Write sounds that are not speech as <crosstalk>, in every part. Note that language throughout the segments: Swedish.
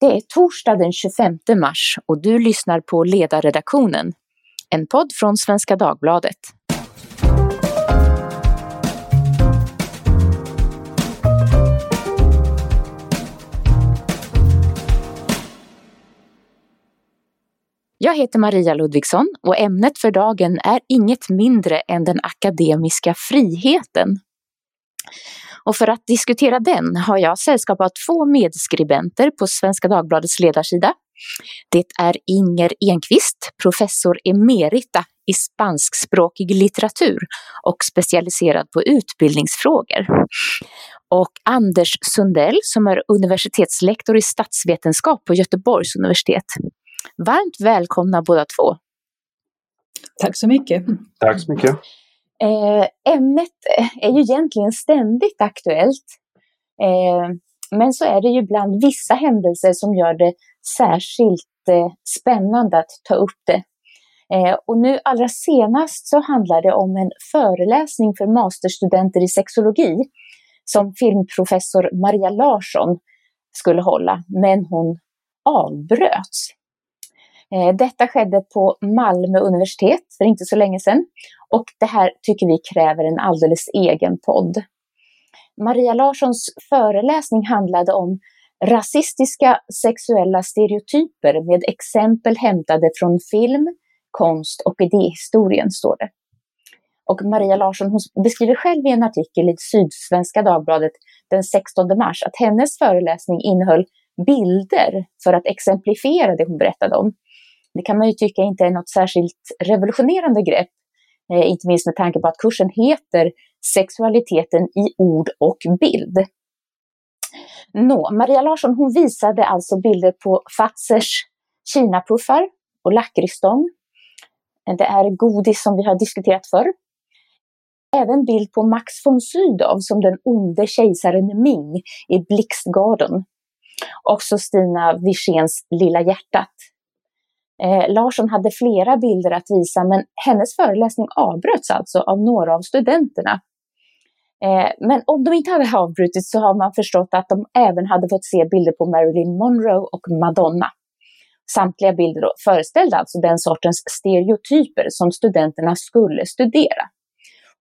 Det är torsdag den 25 mars och du lyssnar på Ledarredaktionen, en podd från Svenska Dagbladet. Jag heter Maria Ludvigsson och ämnet för dagen är inget mindre än den akademiska friheten. Och för att diskutera den har jag sällskap av två medskribenter på Svenska Dagbladets ledarsida. Det är Inger Enqvist, professor emerita i spanskspråkig litteratur och specialiserad på utbildningsfrågor. Och Anders Sundell som är universitetslektor i statsvetenskap på Göteborgs universitet. Varmt välkomna båda två. Tack så mycket. Tack så mycket. Eh, ämnet eh, är ju egentligen ständigt aktuellt. Eh, men så är det ju bland vissa händelser som gör det särskilt eh, spännande att ta upp det. Eh, och nu allra senast så handlar det om en föreläsning för masterstudenter i sexologi som filmprofessor Maria Larsson skulle hålla, men hon avbröts. Eh, detta skedde på Malmö universitet för inte så länge sedan och det här tycker vi kräver en alldeles egen podd. Maria Larssons föreläsning handlade om rasistiska sexuella stereotyper med exempel hämtade från film, konst och idéhistorien, står det. Och Maria Larsson hon beskriver själv i en artikel i Sydsvenska Dagbladet den 16 mars att hennes föreläsning innehöll bilder för att exemplifiera det hon berättade om. Det kan man ju tycka inte är något särskilt revolutionerande grepp, Eh, inte minst med tanke på att kursen heter Sexualiteten i ord och bild. Nå, Maria Larsson hon visade alltså bilder på Fazers kinapuffar och lakritsstång. Det är godis som vi har diskuterat förr. Även bild på Max von Sydow som den onde kejsaren Ming i Blixtgarden. Också Stina Wirséns Lilla hjärtat Eh, Larsson hade flera bilder att visa men hennes föreläsning avbröts alltså av några av studenterna. Eh, men om de inte hade avbrutits så har man förstått att de även hade fått se bilder på Marilyn Monroe och Madonna. Samtliga bilder föreställde alltså den sortens stereotyper som studenterna skulle studera.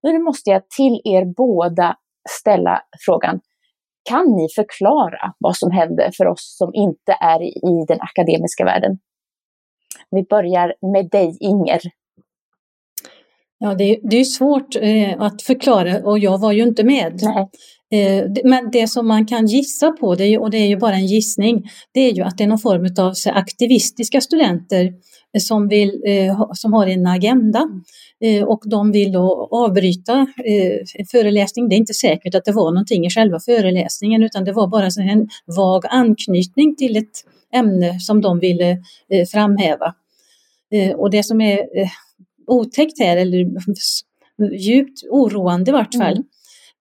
Nu måste jag till er båda ställa frågan, kan ni förklara vad som hände för oss som inte är i den akademiska världen? Vi börjar med dig Inger. Ja, det, är, det är svårt eh, att förklara och jag var ju inte med. Eh, men det som man kan gissa på, det är, och det är ju bara en gissning, det är ju att det är någon form av aktivistiska studenter som, vill, eh, som har en agenda eh, och de vill då avbryta eh, en föreläsning. Det är inte säkert att det var någonting i själva föreläsningen utan det var bara en vag anknytning till ett ämne som de ville eh, framhäva. Eh, och det som är eh, otäckt här, eller djupt oroande i vart fall, mm.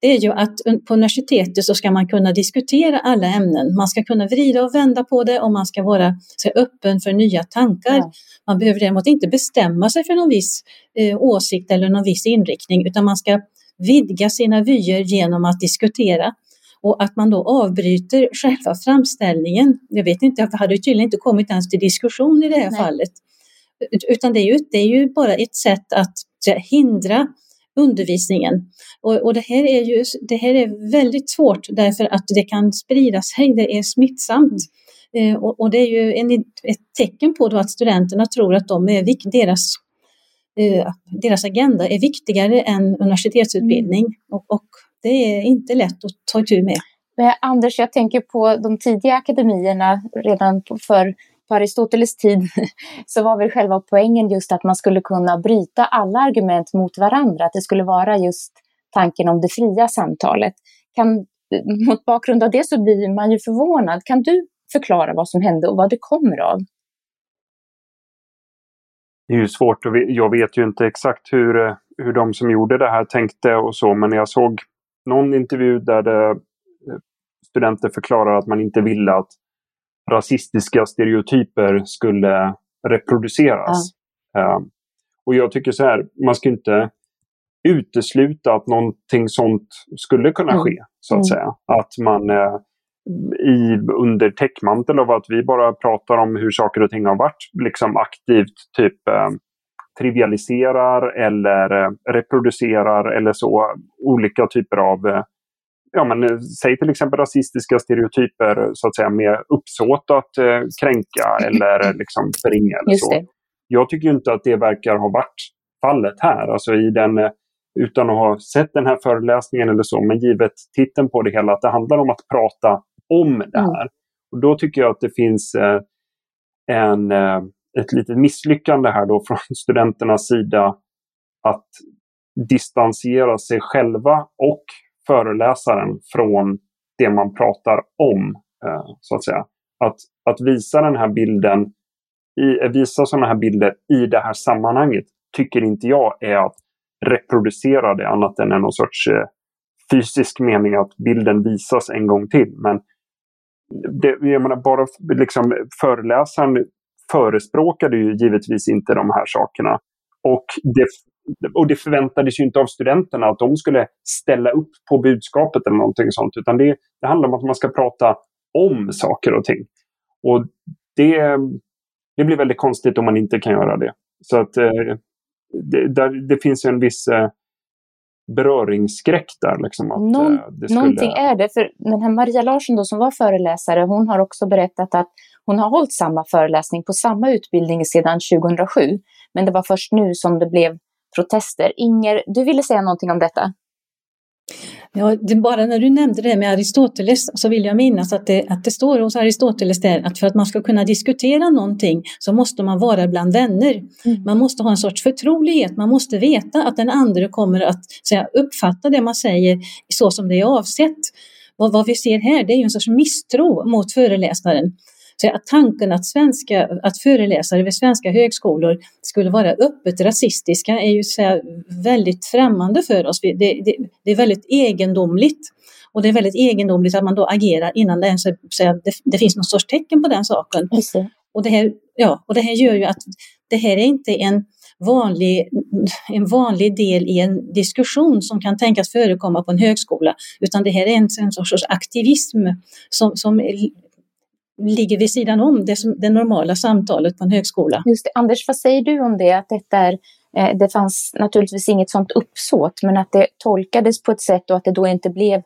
Det är ju att på universitetet så ska man kunna diskutera alla ämnen. Man ska kunna vrida och vända på det och man ska vara så öppen för nya tankar. Mm. Man behöver däremot inte bestämma sig för någon viss eh, åsikt eller någon viss inriktning utan man ska vidga sina vyer genom att diskutera. Och att man då avbryter själva framställningen, jag vet inte, det hade tydligen inte kommit ens till diskussion i det här Nej. fallet. Utan det är, ju, det är ju bara ett sätt att hindra undervisningen. Och, och, det, här är ju, det här är väldigt svårt därför att det kan sprida sig, det är smittsamt. Eh, och, och, det är ju en, ett tecken på att studenterna tror att de är, deras, eh, deras agenda är viktigare än universitetsutbildning. Mm. Och, och det är inte lätt att ta itu med. Men Anders, jag tänker på de tidiga akademierna redan för på Aristoteles tid <laughs> så var väl själva poängen just att man skulle kunna bryta alla argument mot varandra, att det skulle vara just tanken om det fria samtalet. Kan, mot bakgrund av det så blir man ju förvånad. Kan du förklara vad som hände och vad det kommer av? Det är ju svårt och jag vet ju inte exakt hur, eh, hur de som gjorde det här tänkte och så, men jag såg någon intervju där det, eh, studenter förklarar att man inte ville att rasistiska stereotyper skulle reproduceras. Ja. Uh, och jag tycker så här, man ska inte utesluta att någonting sånt skulle kunna mm. ske, så att mm. säga. Att man uh, i, under täckmantel av att vi bara pratar om hur saker och ting har varit, liksom aktivt typ eh, trivialiserar eller eh, reproducerar eller så olika typer av eh, ja, men, eh, säg till exempel rasistiska stereotyper så att säga med uppsåt att eh, kränka <laughs> eller liksom förringa. Eller så. Jag tycker inte att det verkar ha varit fallet här. Alltså i den, eh, utan att ha sett den här föreläsningen eller så, men givet titeln på det hela, att det handlar om att prata om det mm. här. Mm. Och Då tycker jag att det finns eh, en, eh, ett litet misslyckande här då <laughs> från studenternas sida att distansera sig själva och föreläsaren från det man pratar om. Eh, så att säga. Att, att visa den här bilden, i, eh, visa sådana här bilder i det här sammanhanget tycker inte jag är att reproducera det annat än någon sorts eh, fysisk mening att bilden visas en gång till. Men det, jag menar, bara liksom, föreläsaren förespråkade ju givetvis inte de här sakerna. Och det, och det förväntades ju inte av studenterna att de skulle ställa upp på budskapet eller någonting sånt. Utan det, det handlar om att man ska prata om saker och ting. Och det, det blir väldigt konstigt om man inte kan göra det. Så att eh, det, där, det finns en viss eh, beröringsskräck där. Liksom, att, Någon, eh, det skulle... Någonting är det. För den här Maria Larsson då, som var föreläsare, hon har också berättat att hon har hållit samma föreläsning på samma utbildning sedan 2007. Men det var först nu som det blev protester. Inger, du ville säga någonting om detta? Ja, det bara när du nämnde det med Aristoteles så vill jag minnas att det, att det står hos Aristoteles där att för att man ska kunna diskutera någonting så måste man vara bland vänner. Mm. Man måste ha en sorts förtrolighet, man måste veta att den andra kommer att säga, uppfatta det man säger så som det är avsett. Och vad vi ser här det är en sorts misstro mot föreläsaren. Så att tanken att, svenska, att föreläsare vid svenska högskolor skulle vara öppet rasistiska är ju så väldigt främmande för oss. Det, det, det, är väldigt egendomligt. Och det är väldigt egendomligt att man då agerar innan det ens är, det, det finns någon sorts tecken på den saken. Och det, här, ja, och det här gör ju att det här är inte en vanlig, en vanlig del i en diskussion som kan tänkas förekomma på en högskola, utan det här är en, en sorts aktivism som, som ligger vid sidan om det, som, det normala samtalet på en högskola. Just det. Anders, vad säger du om det? Att detta är, eh, det fanns naturligtvis inget sådant uppsåt, men att det tolkades på ett sätt och att det då inte blev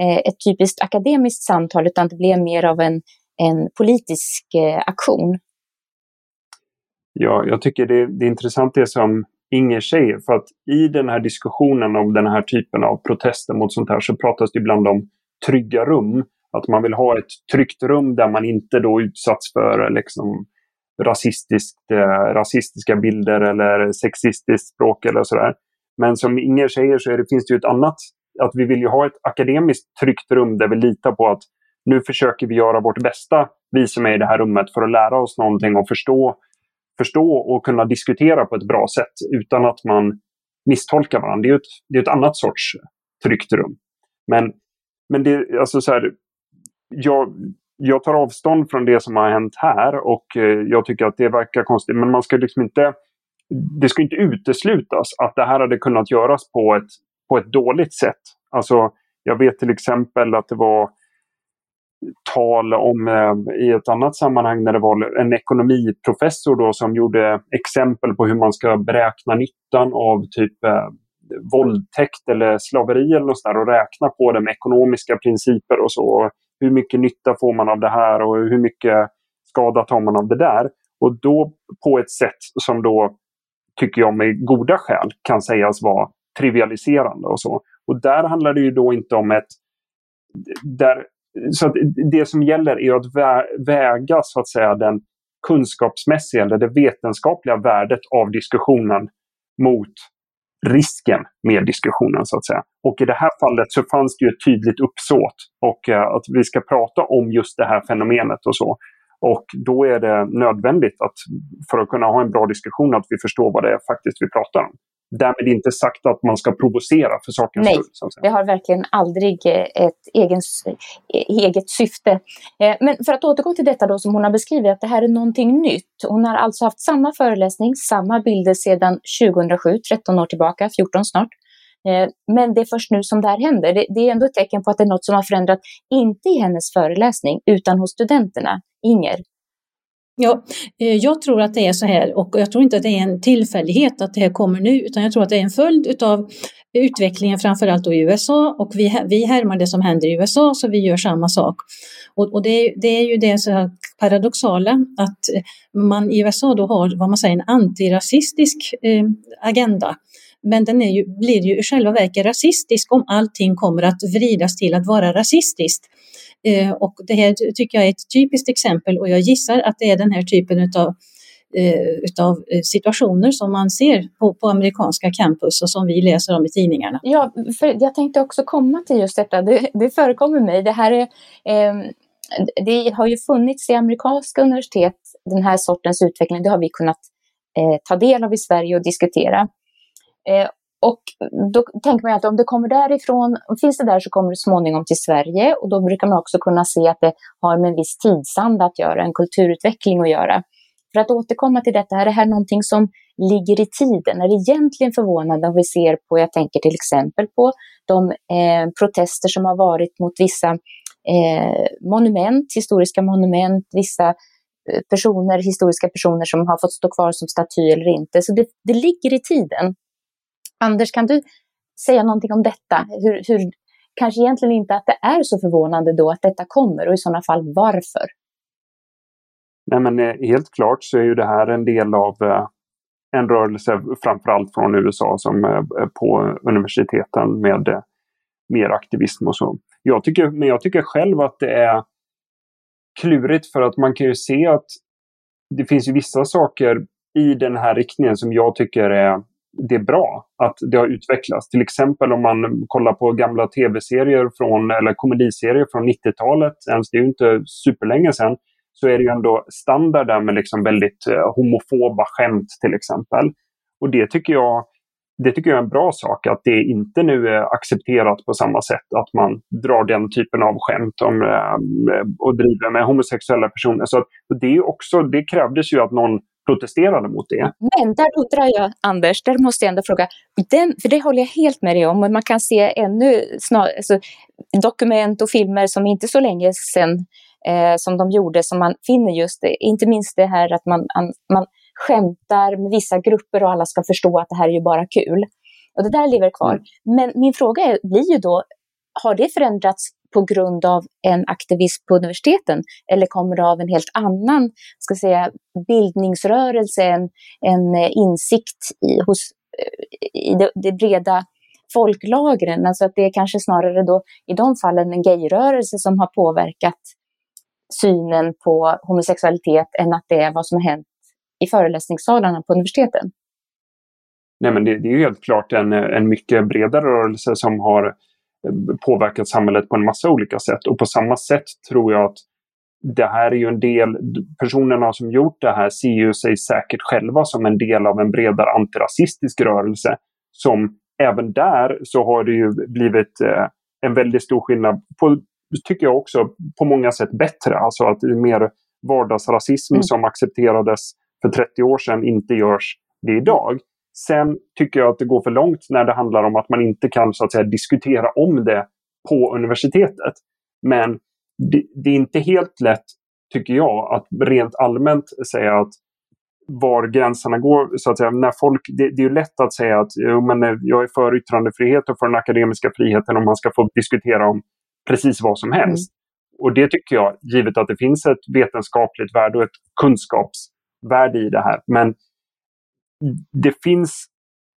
eh, ett typiskt akademiskt samtal, utan det blev mer av en, en politisk eh, aktion. Ja, jag tycker det, det är intressant det som Inger säger, för att i den här diskussionen om den här typen av protester mot sånt här så pratas det ibland om trygga rum. Att man vill ha ett tryggt rum där man inte då utsatts för liksom, rasistiskt, eh, rasistiska bilder eller sexistiskt språk eller sådär. Men som Inger säger så det, finns det ju ett annat, att vi vill ju ha ett akademiskt tryggt rum där vi litar på att nu försöker vi göra vårt bästa, vi som är i det här rummet, för att lära oss någonting och förstå, förstå och kunna diskutera på ett bra sätt utan att man misstolkar varandra. Det är ett, det är ett annat sorts tryggt rum. Men, men det, alltså så här, jag, jag tar avstånd från det som har hänt här och eh, jag tycker att det verkar konstigt. Men man ska liksom inte, det ska inte uteslutas att det här hade kunnat göras på ett, på ett dåligt sätt. Alltså, jag vet till exempel att det var tal om eh, i ett annat sammanhang när det var en ekonomiprofessor då som gjorde exempel på hur man ska beräkna nyttan av typ eh, våldtäkt eller slaveri eller något sådär och räkna på det med ekonomiska principer och så hur mycket nytta får man av det här och hur mycket skada tar man av det där? Och då på ett sätt som då, tycker jag med goda skäl, kan sägas vara trivialiserande och så. Och där handlar det ju då inte om ett... Där, så det som gäller är att väga så att säga den kunskapsmässiga eller det vetenskapliga värdet av diskussionen mot risken med diskussionen så att säga. Och i det här fallet så fanns det ju ett tydligt uppsåt och eh, att vi ska prata om just det här fenomenet och så. Och då är det nödvändigt att för att kunna ha en bra diskussion att vi förstår vad det är faktiskt vi pratar om. Därmed inte sagt att man ska provocera för sakens skull. Nej, det har verkligen aldrig eh, ett egen, eh, eget syfte. Eh, men för att återgå till detta då som hon har beskrivit, att det här är någonting nytt. Hon har alltså haft samma föreläsning, samma bilder sedan 2007, 13 år tillbaka, 14 snart. Eh, men det är först nu som det här händer. Det, är ändå ett tecken på att det är något som har förändrat, inte i hennes föreläsning, utan hos studenterna. Inger? Ja, eh, jag tror att det är så här och jag tror inte att det är en tillfällighet att det här kommer nu utan jag tror att det är en följd av utvecklingen framförallt då i USA och vi, vi härmar det som händer i USA så vi gör samma sak. Och, och det, det, är ju det så paradoxala att man i USA då har vad man säger en antirasistisk eh, agenda men den är ju, blir ju i själva verket rasistisk om allting kommer att vridas till att vara rasistiskt. Eh, och det här tycker jag är ett typiskt exempel och jag gissar att det är den här typen utav, eh, utav eh, situationer som man ser på, på amerikanska campus och som vi läser om i tidningarna. Ja, för jag tänkte också komma till just detta. Det, det förekommer mig. Det här är eh, det har ju funnits i amerikanska universitet, den här sortens utveckling, det har vi kunnat eh, ta del av i Sverige och diskutera. Eh, och då tänker man att om det kommer därifrån, finns det där så kommer det småningom till Sverige och då brukar man också kunna se att det har med en viss tidsanda att göra, en kulturutveckling att göra. För att återkomma till detta, är det här någonting som ligger i tiden? Är det egentligen förvånande om vi ser på, jag tänker till exempel på de eh, protester som har varit mot vissa eh, monument, historiska monument, vissa eh, personer, historiska personer som har fått stå kvar som staty eller inte. Så det, det ligger i tiden. Anders, kan du säga någonting om detta? Hur, hur, kanske egentligen inte att det är så förvånande då att detta kommer och i sådana fall varför? Nej men eh, helt klart så är ju det här en del av eh, en rörelse framförallt från USA som är på universiteten med mer aktivism och så. Jag tycker, men jag tycker själv att det är klurigt för att man kan ju se att det finns ju vissa saker i den här riktningen som jag tycker är det är bra att det har utvecklats. Till exempel om man kollar på gamla tv-serier från, eller komediserier från 90-talet, ens det är ju inte superlänge sedan, så är det ju ändå standard där med liksom väldigt eh, homofoba skämt till exempel. Och det tycker jag det tycker jag är en bra sak, att det inte nu är accepterat på samma sätt att man drar den typen av skämt om, eh, och driver med homosexuella personer. Så det, är också, det krävdes ju att någon protesterade mot det. Men där undrar jag, Anders, där måste jag ändå fråga, den, för det håller jag helt med dig om, men man kan se ännu snar, alltså, dokument och filmer som inte så länge sedan eh, som de gjorde, som man finner just det, inte minst det här att man, man skämtar med vissa grupper och alla ska förstå att det här är ju bara kul. Och det där lever kvar. Mm. Men min fråga är, blir ju då, har det förändrats på grund av en aktivism på universiteten eller kommer det av en helt annan ska säga, bildningsrörelse, en, en eh, insikt i, hos, eh, i det, det breda folklagren? Alltså att det är kanske snarare då i de fallen en gayrörelse som har påverkat synen på homosexualitet än att det är vad som har hänt i föreläsningssalarna på universiteten? Nej, men det, det är ju helt klart en, en mycket bredare rörelse som har eh, påverkat samhället på en massa olika sätt. Och på samma sätt tror jag att det här är ju en del, personerna som gjort det här ser ju sig säkert själva som en del av en bredare antirasistisk rörelse. Som även där så har det ju blivit eh, en väldigt stor skillnad, på, tycker jag också, på många sätt bättre. Alltså att mer vardagsrasism mm. som accepterades för 30 år sedan inte görs det idag. Sen tycker jag att det går för långt när det handlar om att man inte kan så att säga, diskutera om det på universitetet. Men det, det är inte helt lätt, tycker jag, att rent allmänt säga att var gränserna går. Så att säga, när folk, det, det är lätt att säga att jo, men jag är för yttrandefrihet och för den akademiska friheten om man ska få diskutera om precis vad som helst. Mm. Och det tycker jag, givet att det finns ett vetenskapligt värde och ett kunskaps värde i det här. Men det finns,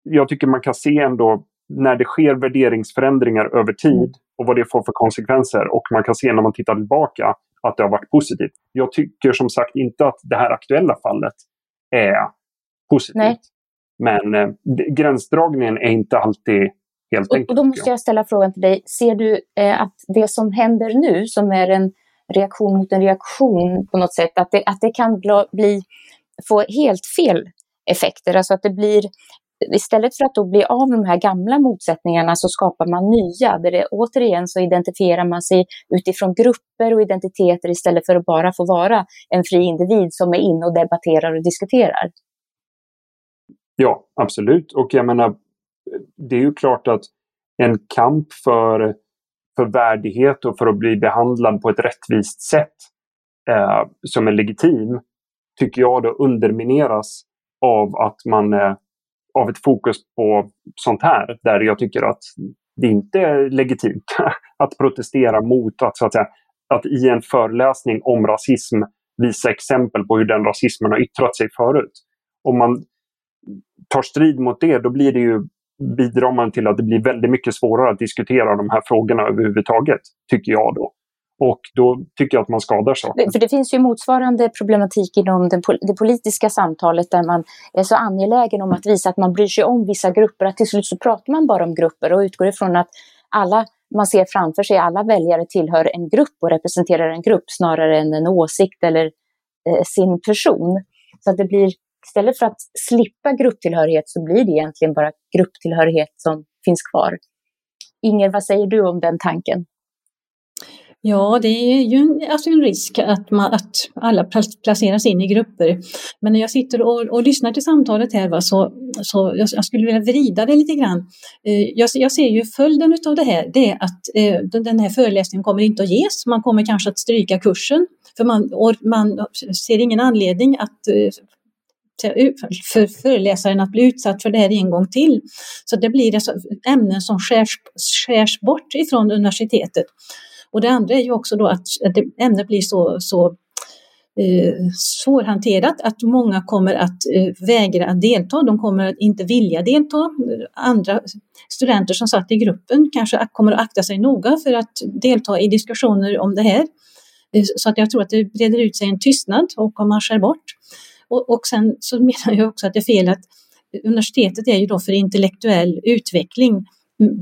jag tycker man kan se ändå när det sker värderingsförändringar över tid mm. och vad det får för konsekvenser. Och man kan se när man tittar tillbaka att det har varit positivt. Jag tycker som sagt inte att det här aktuella fallet är positivt. Nej. Men eh, gränsdragningen är inte alltid helt enkel. Och då måste jag ställa frågan till dig. Ser du eh, att det som händer nu, som är en reaktion mot en reaktion på något sätt, att det, att det kan bli få helt fel effekter. Alltså att det blir, istället för att då bli av med de här gamla motsättningarna så skapar man nya. Där det, återigen så identifierar man sig utifrån grupper och identiteter istället för att bara få vara en fri individ som är inne och debatterar och diskuterar. Ja, absolut. Och jag menar, det är ju klart att en kamp för, för värdighet och för att bli behandlad på ett rättvist sätt eh, som är legitim, tycker jag då undermineras av att man eh, av ett fokus på sånt här, där jag tycker att det inte är legitimt <laughs> att protestera mot att, så att, säga, att i en föreläsning om rasism visa exempel på hur den rasismen har yttrat sig förut. Om man tar strid mot det, då blir det ju, bidrar man till att det blir väldigt mycket svårare att diskutera de här frågorna överhuvudtaget, tycker jag då. Och då tycker jag att man skadar saker. För det finns ju motsvarande problematik inom den, det politiska samtalet där man är så angelägen om att visa att man bryr sig om vissa grupper, att till slut så pratar man bara om grupper och utgår ifrån att alla man ser framför sig, alla väljare tillhör en grupp och representerar en grupp snarare än en åsikt eller eh, sin person. Så att det blir, istället för att slippa grupptillhörighet så blir det egentligen bara grupptillhörighet som finns kvar. Inger, vad säger du om den tanken? Ja, det är ju en, alltså en risk att, man, att alla placeras in i grupper. Men när jag sitter och, och lyssnar till samtalet här va, så, så jag, jag skulle vilja vrida det lite grann. Eh, jag, jag ser ju följden av det här, det är att eh, den här föreläsningen kommer inte att ges. Man kommer kanske att stryka kursen, för man, man ser ingen anledning att eh, för föreläsaren att bli utsatt för det här en gång till. Så det blir alltså ämnen som skärs, skärs bort ifrån universitetet. Och det andra är ju också då att ämnet blir så, så eh, svårhanterat att många kommer att eh, vägra att delta. De kommer att inte vilja delta. Andra studenter som satt i gruppen kanske kommer att akta sig noga för att delta i diskussioner om det här. Eh, så att jag tror att det breder ut sig en tystnad och man skär bort. Och, och sen så menar jag också att det är fel att universitetet är ju då för intellektuell utveckling.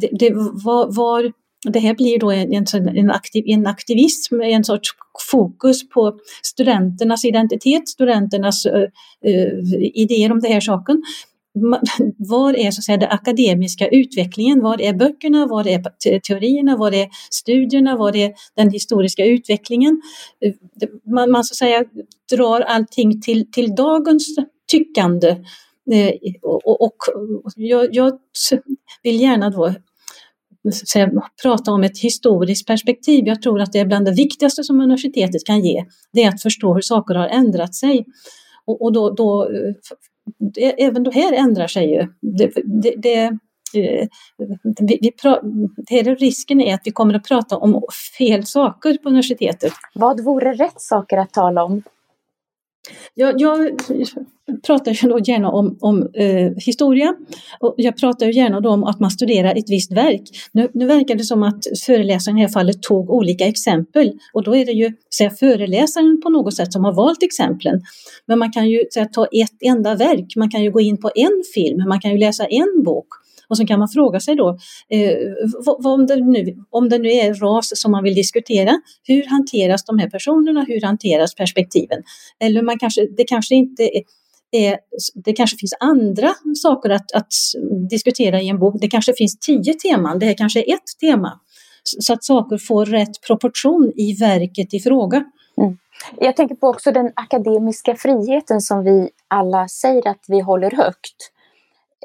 Det, det var, var det här blir då en, en, aktiv, en aktivism, en sorts fokus på studenternas identitet, studenternas uh, idéer om den här saken. <laughs> Var är så att säga, den akademiska utvecklingen? Var är böckerna? Var är teorierna? Var är studierna? Var är den historiska utvecklingen? Man, man så att säga drar allting till, till dagens tyckande. Och, och, och jag, jag, vill gärna då säga, prata om ett historiskt perspektiv. Jag tror att det är bland det viktigaste som universitetet kan ge. Det är att förstå hur saker har ändrat sig. Och, och då, då, det, även det här ändrar sig ju. Det, det, det, eh, vi, vi pra, det risken är att vi kommer att prata om fel saker på universitetet. Vad vore rätt saker att tala om? Jag, jag pratar ju då gärna om, om eh, historia. Och jag pratar ju gärna då om att man studerar ett visst verk. Nu, nu verkar det som att föreläsaren i det här fallet tog olika exempel. Och då är det ju säga, föreläsaren på något sätt som har valt exemplen. Men man kan ju säga, ta ett enda verk, man kan ju gå in på en film, man kan ju läsa en bok och så kan man fråga sig då, eh, vad, om, det nu, om det nu är ras som man vill diskutera, hur hanteras de här personerna, hur hanteras perspektiven? Eller man kanske, det kanske inte är, är, det kanske finns andra saker att, att, diskutera i en bok. Det kanske finns tio teman, det här kanske är ett tema. Så att saker får rätt proportion i verket i fråga. Mm. Jag tänker på också den akademiska friheten som vi alla säger att vi håller högt.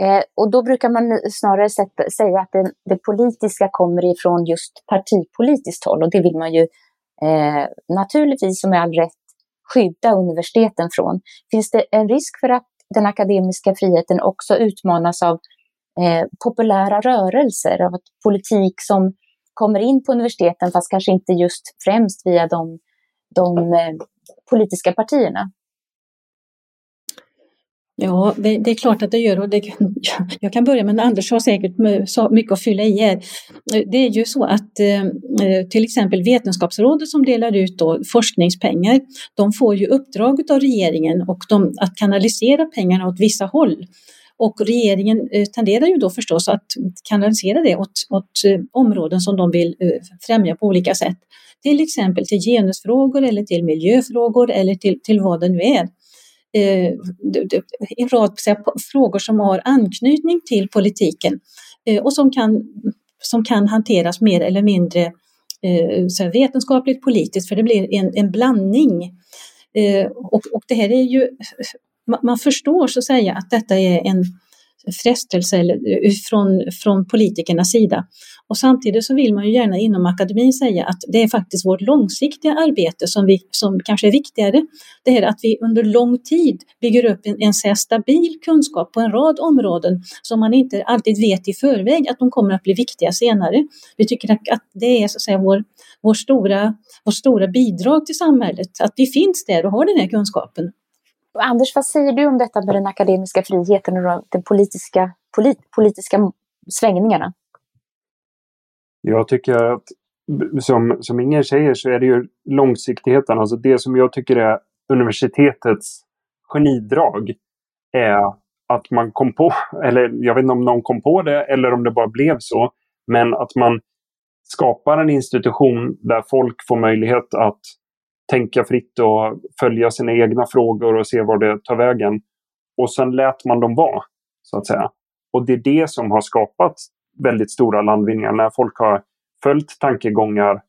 Eh, och då brukar man snarare sätta, säga att det, det, politiska kommer ifrån just partipolitiskt håll och det vill man ju eh, naturligtvis och med all rätt skydda universiteten från. Finns det en risk för att den akademiska friheten också utmanas av eh, populära rörelser, av att politik som kommer in på universiteten fast kanske inte just främst via de, de eh, politiska partierna? Ja, det, det, är klart att det gör. Och det, <laughs> jag kan börja men Anders har säkert mycket att fylla i här. Det är ju så att eh, eh, till exempel Vetenskapsrådet som delar ut då forskningspengar, de får ju uppdraget av regeringen och de, att kanalisera pengarna åt vissa håll. Och regeringen eh, tenderar ju då förstås att kanalisera det åt, åt områden som de vill främja på olika sätt. Till exempel till genusfrågor eller till miljöfrågor eller till, till vad det nu är Eh, en rad frågor som har anknytning till politiken eh, och som kan, som kan hanteras mer eller mindre eh, så vetenskapligt politiskt, för det blir en, en blandning. Och, och det här är ju, man förstår så att säga att detta är en frestelse eller, eh, från, från politikernas sida. Och samtidigt så vill man ju gärna inom akademin säga att det är faktiskt vårt långsiktiga arbete som, vi, som kanske är viktigare. Det är att vi under lång tid bygger upp en, en så stabil kunskap på en rad områden som man inte alltid vet i förväg att de kommer att bli viktiga senare. Vi tycker att, att det är så att säga vår, vår, stora, vår stora bidrag till samhället, att vi finns där och har den här kunskapen. Anders, vad säger du om detta med den akademiska friheten och de politiska, polit, politiska svängningarna? Jag tycker att som, som Inger säger så är det ju långsiktigheten, alltså det som jag tycker är universitetets genidrag är att man kom på, eller jag vet inte om någon kom på det eller om det bara blev så, men att man skapar en institution där folk får möjlighet att tänka fritt och följa sina egna frågor och se var det tar vägen. Och sen lät man dem vara, så att säga. Och det är det som har skapat väldigt stora landvinningar, när folk har följt tankegångar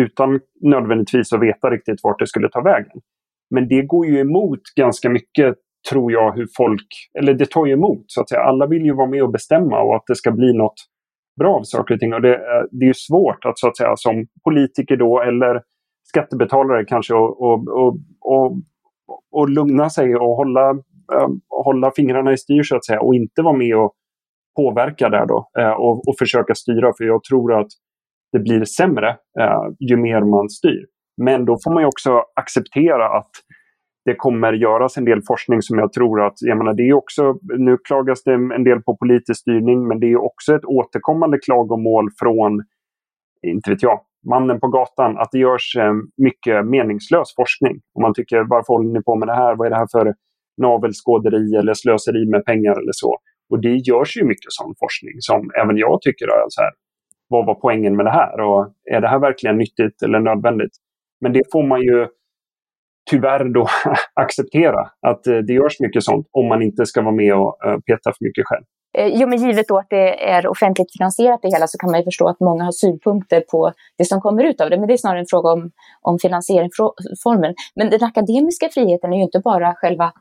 utan nödvändigtvis att veta riktigt vart det skulle ta vägen. Men det går ju emot ganska mycket, tror jag, hur folk... Eller det tar ju emot, så att säga. Alla vill ju vara med och bestämma och att det ska bli något bra av saker och ting. Och det, eh, det är ju svårt att, så att säga, som politiker då, eller skattebetalare kanske och, och, och, och, och lugna sig och hålla, eh, hålla fingrarna i styr så att säga och inte vara med och påverka där då eh, och, och försöka styra för jag tror att det blir sämre eh, ju mer man styr. Men då får man också acceptera att det kommer göras en del forskning som jag tror att, jag menar det är också, nu klagas det en del på politisk styrning men det är också ett återkommande klagomål från, inte vet jag, mannen på gatan att det görs eh, mycket meningslös forskning. Och man tycker varför håller ni på med det här? Vad är det här för navelskåderi eller slöseri med pengar eller så? Och det görs ju mycket sån forskning som även jag tycker är så här. Vad var poängen med det här? Och är det här verkligen nyttigt eller nödvändigt? Men det får man ju tyvärr då <laughs> acceptera att eh, det görs mycket sånt om man inte ska vara med och eh, peta för mycket själv. Eh, jo, men givet då att det är offentligt finansierat det hela så kan man ju förstå att många har synpunkter på det som kommer ut av det. Men det är snarare en fråga om, om finansieringsformen. Men den akademiska friheten är ju inte bara själva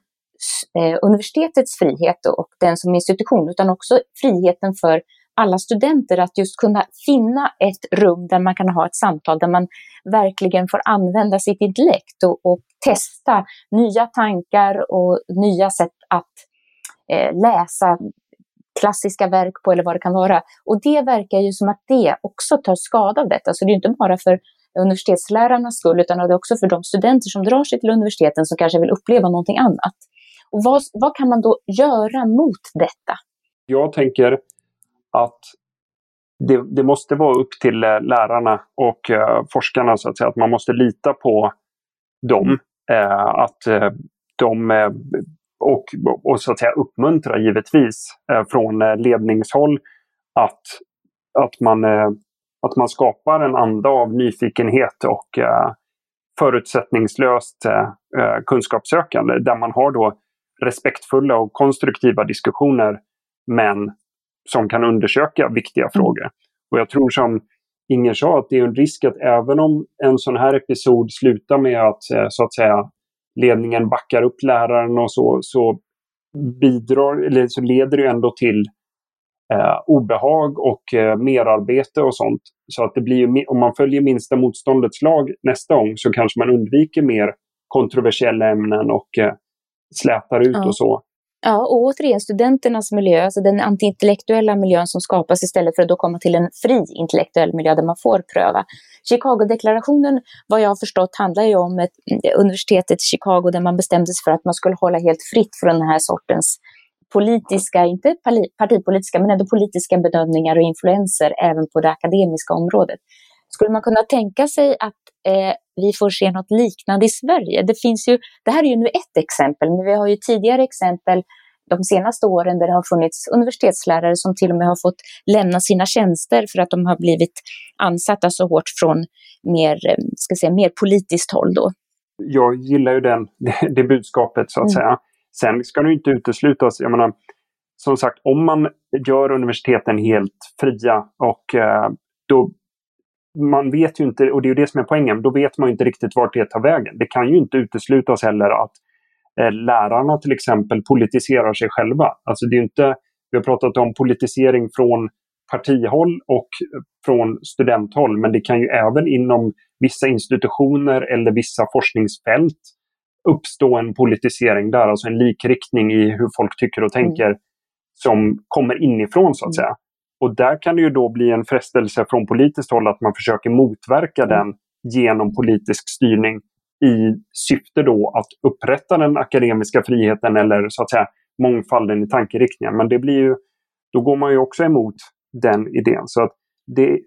eh, universitetets frihet och den som institution, utan också friheten för alla studenter att just kunna finna ett rum där man kan ha ett samtal, där man verkligen får använda sitt intellekt och, och testa nya tankar och nya sätt att eh, läsa klassiska verk på eller vad det kan vara. Och det verkar ju som att det också tar skada av detta. Så det är inte bara för universitetslärarnas skull, utan det är också för de studenter som drar sig till universiteten som kanske vill uppleva någonting annat. Och vad, vad kan man då göra mot detta? Jag tänker att det, det måste vara upp till eh, lärarna och eh, forskarna så att säga, att man måste lita på dem. Eh, att de och, och så att säga uppmuntra givetvis eh, från eh, ledningshåll att, att, man, eh, att man skapar en anda av nyfikenhet och förutsättningslöst kunskapssökande där man har då respektfulla och konstruktiva diskussioner men som kan undersöka viktiga mm. frågor. Och jag tror som Inger sa att det är en risk att även om en sån här episod slutar med att så att säga ledningen backar upp läraren och så, så bidrar, eller så leder det ändå till eh, obehag och eh, merarbete och sånt. Så att det blir, om man följer minsta motståndets lag nästa gång så kanske man undviker mer kontroversiella ämnen och eh, slätar ut ja. och så. Ja, och återigen studenternas miljö, alltså den antiintellektuella miljön som skapas istället för att då komma till en fri intellektuell miljö där man får pröva. Chicago-deklarationen, vad jag har förstått, handlar ju om ett mm, universitetet i Chicago där man bestämde sig för att man skulle hålla helt fritt från den här sortens politiska, inte partipolitiska, men ändå politiska bedömningar och influenser även på det akademiska området. Skulle man kunna tänka sig att eh, vi får se något liknande i Sverige? Det, finns ju, det här är ju nu ett exempel, men vi har ju tidigare exempel de senaste åren där det har funnits universitetslärare som till och med har fått lämna sina tjänster för att de har blivit ansatta så hårt från mer, eh, ska säga, mer politiskt håll. Då. Jag gillar ju den, <laughs> det budskapet så att mm. säga. Sen ska det inte uteslutas, jag menar, som sagt, om man gör universiteten helt fria och eh, då man vet ju inte, och det är det som är poängen, då vet man ju inte riktigt vart det tar vägen. Det kan ju inte uteslutas heller att eh, lärarna till exempel politiserar sig själva. Alltså det är inte vi har pratat om politisering från partihåll och från studenthåll, men det kan ju även inom vissa institutioner eller vissa forskningsfält uppstå en politisering där, alltså en likriktning i hur folk tycker och tänker mm. som kommer inifrån så att säga. Och där kan det ju då bli en frestelse från politiskt håll att man försöker motverka mm. den genom politisk styrning i syfte då att upprätta den akademiska friheten eller så att säga mångfalden i tankeriktningen. Men det blir ju, då går man ju också emot den idén. Så att det,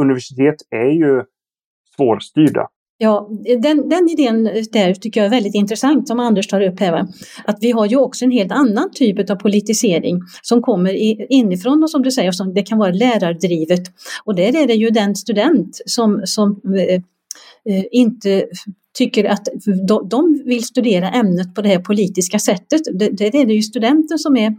universitet är ju svårstyrda. Ja, den, den idén där tycker jag är väldigt intressant som Anders tar upp här. Va? Att vi har ju också en helt annan typ av politisering som kommer inifrån och som du säger, som det kan vara lärardrivet. Och där är det ju den student som, som eh, eh inte tycker att de vill studera ämnet på det här politiska sättet. Det, det är ju studenten som är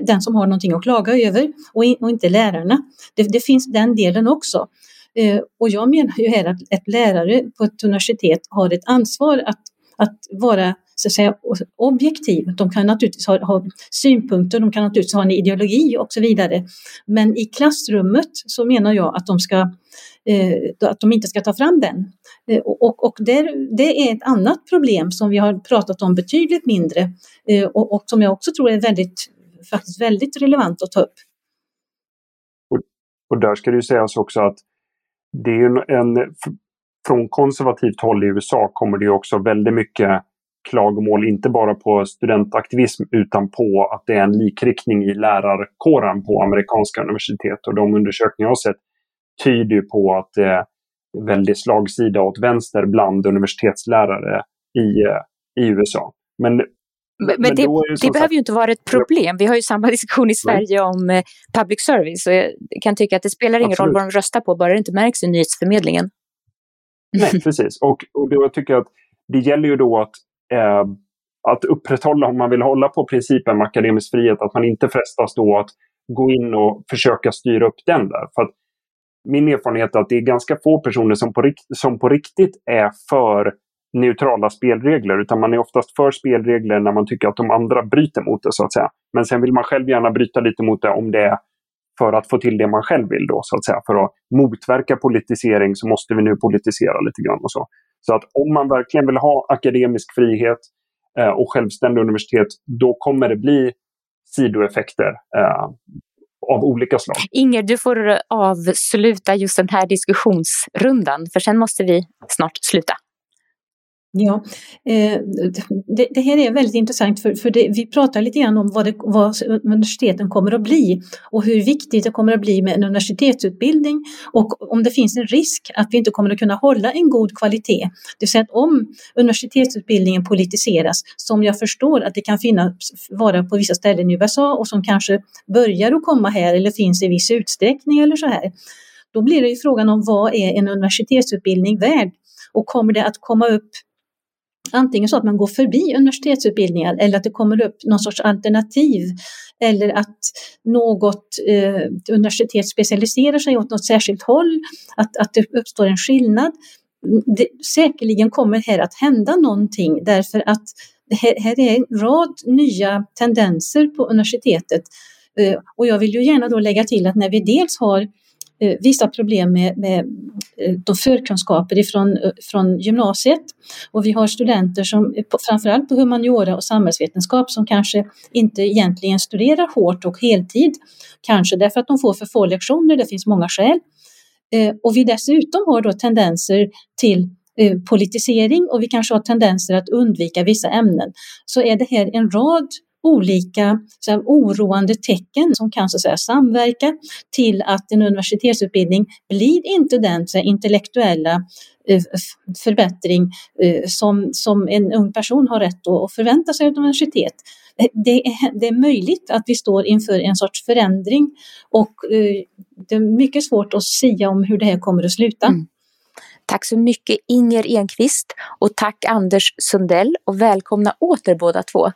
den som har någonting att klaga över och, inte lärarna. Det, det finns den delen också. Eh, och jag menar ju här att ett lärare på ett universitet har ett ansvar att, att vara så att säga, objektiv. De kan naturligtvis ha, ha, synpunkter, de kan naturligtvis ha en ideologi och så vidare. Men i klassrummet så menar jag att de, ska, eh, att de inte ska ta fram den. Eh, och, och det, det, är ett annat problem som vi har pratat om betydligt mindre eh, och, och, som jag också tror är väldigt, faktiskt väldigt relevant att ta upp. Och, och där ska det ju sägas också att det är en, en, från konservativt håll i USA kommer det också väldigt mycket klagomål, inte bara på studentaktivism utan på att det är en likriktning i lärarkåren på amerikanska universitet. Och de undersökningar jag har sett tyder på att det är väldigt slagsida åt vänster bland universitetslärare i, eh, i USA. Men men, men det, det, det behöver ju inte vara ett problem. Vi har ju samma <laughs> diskussion i Sverige Nej. om eh, public service. Och jag kan tycka att det spelar ingen Absolut. roll vad de röstar på, bara det inte märks i nyhetsförmedlingen. Nej, <laughs> precis. Och, och då, jag tycker att det gäller ju då att, eh, att upprätthålla, om man vill hålla på principen med akademisk frihet, att man inte frestas då att gå in och försöka styra upp den där. För min erfarenhet är att det är ganska få personer som på, som på riktigt är för neutrala spelregler, utan man är oftast för spelregler när man tycker att de andra bryter mot det, så att säga. Men sen vill man själv gärna bryta lite mot det om det är för att få till det man själv vill då, så att säga. För att motverka politisering så måste vi nu politisera lite grann och så. Så att om man verkligen vill ha akademisk frihet eh, och självständiga universitet, då kommer det bli sidoeffekter eh, av olika slag. Inger, du får avsluta just den här diskussionsrundan, för sen måste vi snart sluta. Ja, eh, det, det, här är väldigt intressant för, för det, vi pratar lite grann om vad, det, vad universiteten kommer att bli och hur viktigt det kommer att bli med en universitetsutbildning och om det finns en risk att vi inte kommer att kunna hålla en god kvalitet. Det vill säga att om universitetsutbildningen politiseras, som jag förstår att det kan finnas, vara på vissa ställen i USA och som kanske börjar att komma här eller finns i viss utsträckning eller så här, då blir det ju frågan om vad är en universitetsutbildning värd? Och kommer det att komma upp antingen så att man går förbi universitetsutbildningar eller att det kommer upp någon sorts alternativ eller att något eh, universitet specialiserar sig åt något särskilt håll, att, att det uppstår en skillnad. Det, säkerligen kommer här att hända någonting därför att här, här är en rad nya tendenser på universitetet. Eh, och jag vill ju gärna då lägga till att när vi dels har Eh, vissa problem med, med eh, de förkunskaper ifrån, eh, från gymnasiet. Och vi har studenter som framförallt på humaniora och samhällsvetenskap som kanske inte egentligen studerar hårt och heltid. Kanske därför att de får för få lektioner, det finns många skäl. Eh, och vi dessutom har då tendenser till politisering och vi kanske har tendenser att undvika vissa ämnen. Så är det här en rad olika så här, oroande tecken som kan så säga, samverka till att en universitetsutbildning blir inte den så här, intellektuella eh, förbättring eh, som, som en ung person har rätt att förvänta sig av ett universitet. Eh, det är, det är möjligt att vi står inför en sorts förändring och eh, det är mycket svårt att säga om hur det här kommer att sluta. Mm. Tack så mycket Inger Enqvist och tack Anders Sundell och välkomna åter båda två.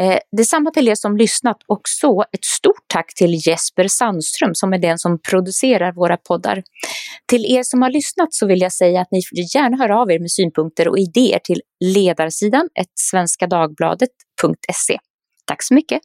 Eh, detsamma till er som lyssnat och så ett stort tack till Jesper Sandström som är den som producerar våra poddar. Till er som har lyssnat så vill jag säga att ni gärna hör av er med synpunkter och idéer till ledarsidan svenskadagbladet.se. Tack så mycket!